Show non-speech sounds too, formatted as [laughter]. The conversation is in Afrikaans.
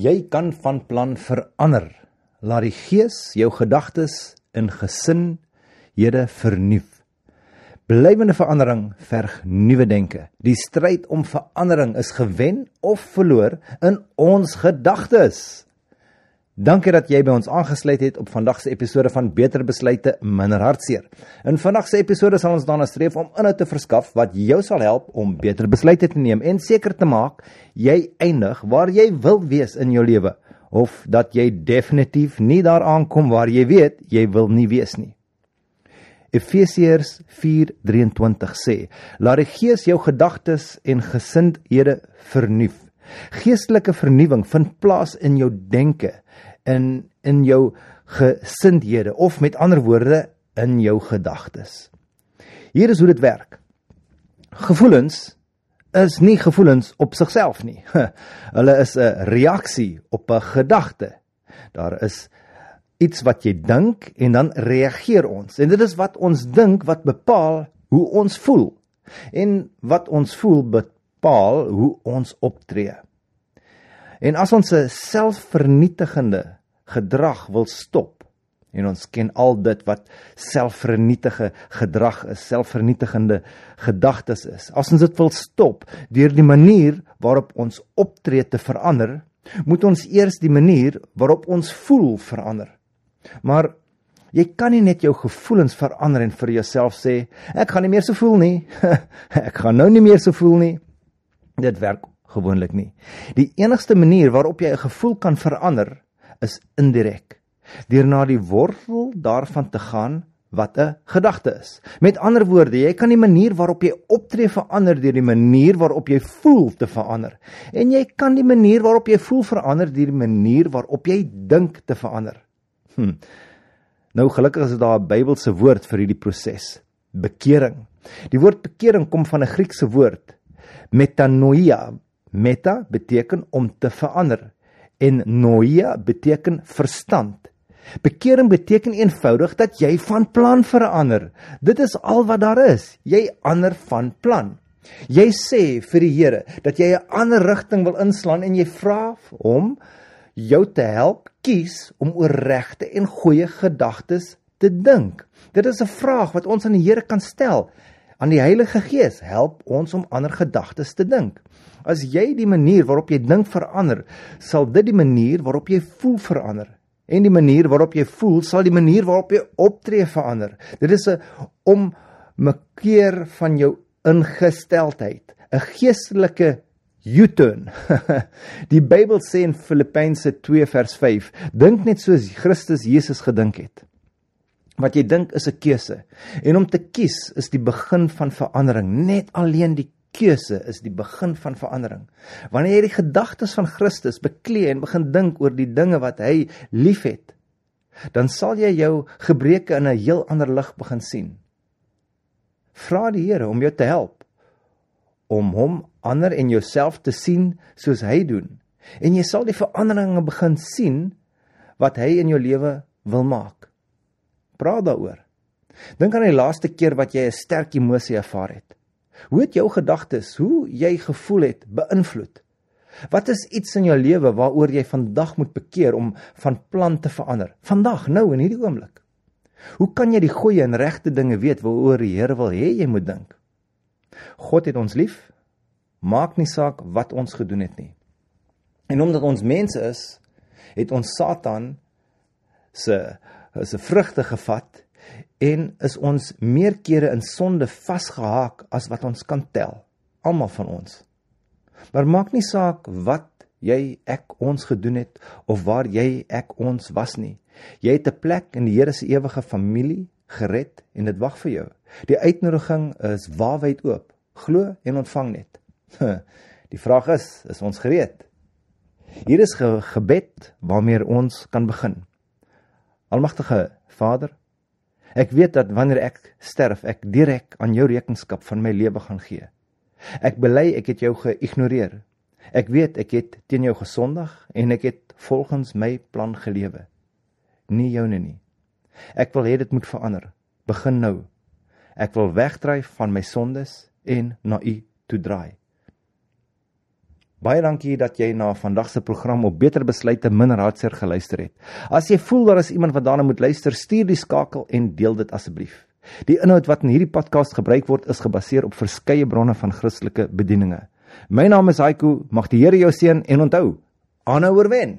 Jy kan van plan verander. Laat die Gees jou gedagtes in gesindhede vernuif. Blywende verandering verg nuwe denke. Die stryd om verandering is gewen of verloor in ons gedagtes. Dankie dat jy by ons aangesluit het op vandag se episode van Beter Besluite Minder Hartseer. In vandag se episode sal ons daarna streef om inhoud te verskaf wat jou sal help om beter besluite te neem en seker te maak jy eindig waar jy wil wees in jou lewe of dat jy definitief nie daar aankom waar jy weet jy wil nie wees nie. Efesiërs 4:23 sê: Laat die Gees jou gedagtes en gesindhede vernuif. Geestelike vernuwing vind plaas in jou denke in in jou gesindhede of met ander woorde in jou gedagtes. Hier is hoe dit werk. Gevoelens is nie gevoelens op sigself nie. [laughs] Hulle is 'n reaksie op 'n gedagte. Daar is iets wat jy dink en dan reageer ons. En dit is wat ons dink wat bepaal hoe ons voel. En wat ons voel bepaal hoe ons optree. En as ons 'n selfvernietigende gedrag wil stop en ons ken al dit wat selfvernietige gedrag is, selfvernietigende gedagtes is. As ons dit wil stop deur die manier waarop ons optree te verander, moet ons eers die manier waarop ons voel verander. Maar jy kan nie net jou gevoelens verander en vir jouself sê ek gaan nie meer so voel nie. [laughs] ek gaan nou nie meer so voel nie. Dit werk gewoonlik nie. Die enigste manier waarop jy 'n gevoel kan verander is indirek. Deur na die wortel daarvan te gaan wat 'n gedagte is. Met ander woorde, jy kan die manier waarop jy optree verander deur die manier waarop jy voel te verander. En jy kan die manier waarop jy voel verander deur die manier waarop jy dink te verander. Hm. Nou gelukkig is daar 'n Bybelse woord vir hierdie proses. Bekering. Die woord bekering kom van 'n Griekse woord metanoia Meta beteken om te verander en noia beteken verstand. Bekering beteken eenvoudig dat jy van plan verander. Dit is al wat daar is. Jy ander van plan. Jy sê vir die Here dat jy 'n ander rigting wil inslaan en jy vra hom jou te help kies om oor regte en goeie gedagtes te dink. Dit is 'n vraag wat ons aan die Here kan stel. Aan die Heilige Gees help ons om ander gedagtes te dink. As jy die manier waarop jy dink verander, sal dit die manier waarop jy voel verander. En die manier waarop jy voel, sal die manier waarop jy optree verander. Dit is 'n ommekeer van jou ingesteldheid, 'n geestelike U-turn. [laughs] die Bybel sê in Filippense 2 vers 5, dink net soos Christus Jesus gedink het. Wat jy dink is 'n keuse. En om te kies is die begin van verandering. Net alleen die keuse is die begin van verandering. Wanneer jy die gedagtes van Christus beklee en begin dink oor die dinge wat hy liefhet, dan sal jy jou gebreke in 'n heel ander lig begin sien. Vra die Here om jou te help om hom ander en jouself te sien soos hy doen. En jy sal die veranderinge begin sien wat hy in jou lewe wil maak. Praat daaroor. Dink aan die laaste keer wat jy 'n sterk emosie ervaar het. Hoe het jou gedagtes, hoe jy gevoel het, beïnvloed? Wat is iets in jou lewe waaroor jy vandag moet bekeer om van plan te verander? Vandag, nou in hierdie oomblik. Hoe kan jy die goeie en regte dinge weet waaroor die Here wil hê jy moet dink? God het ons lief. Maak nie saak wat ons gedoen het nie. En omdat ons mense is, het ons Satan se se vrugte gevat en is ons meer kere in sonde vasgehaak as wat ons kan tel almal van ons. Maar maak nie saak wat jy ek ons gedoen het of waar jy ek ons was nie. Jy het 'n plek in die Here se ewige familie gered en dit wag vir jou. Die uitnodiging is waarwyd oop. Glo en ontvang net. [laughs] Die vraag is is ons gereed? Hier is ge gebed waarmee ons kan begin almagtige Vader Ek weet dat wanneer ek sterf, ek direk aan jou rekenskap van my lewe gaan gee. Ek bely ek het jou geïgnoreer. Ek weet ek het teen jou gesondig en ek het volgens my plan gelewe. Nie joune nie. Ek wil hê dit moet verander. Begin nou. Ek wil wegdryf van my sondes en na U toe draai. Baie dankie dat jy na vandag se program op Beter Besluite min raadseer geluister het. As jy voel daar is iemand wat daarna moet luister, stuur die skakel en deel dit asseblief. Die inhoud wat in hierdie podcast gebruik word, is gebaseer op verskeie bronne van Christelike bedieninge. My naam is Haiku, mag die Here jou seën en onthou, aanhou oorwen.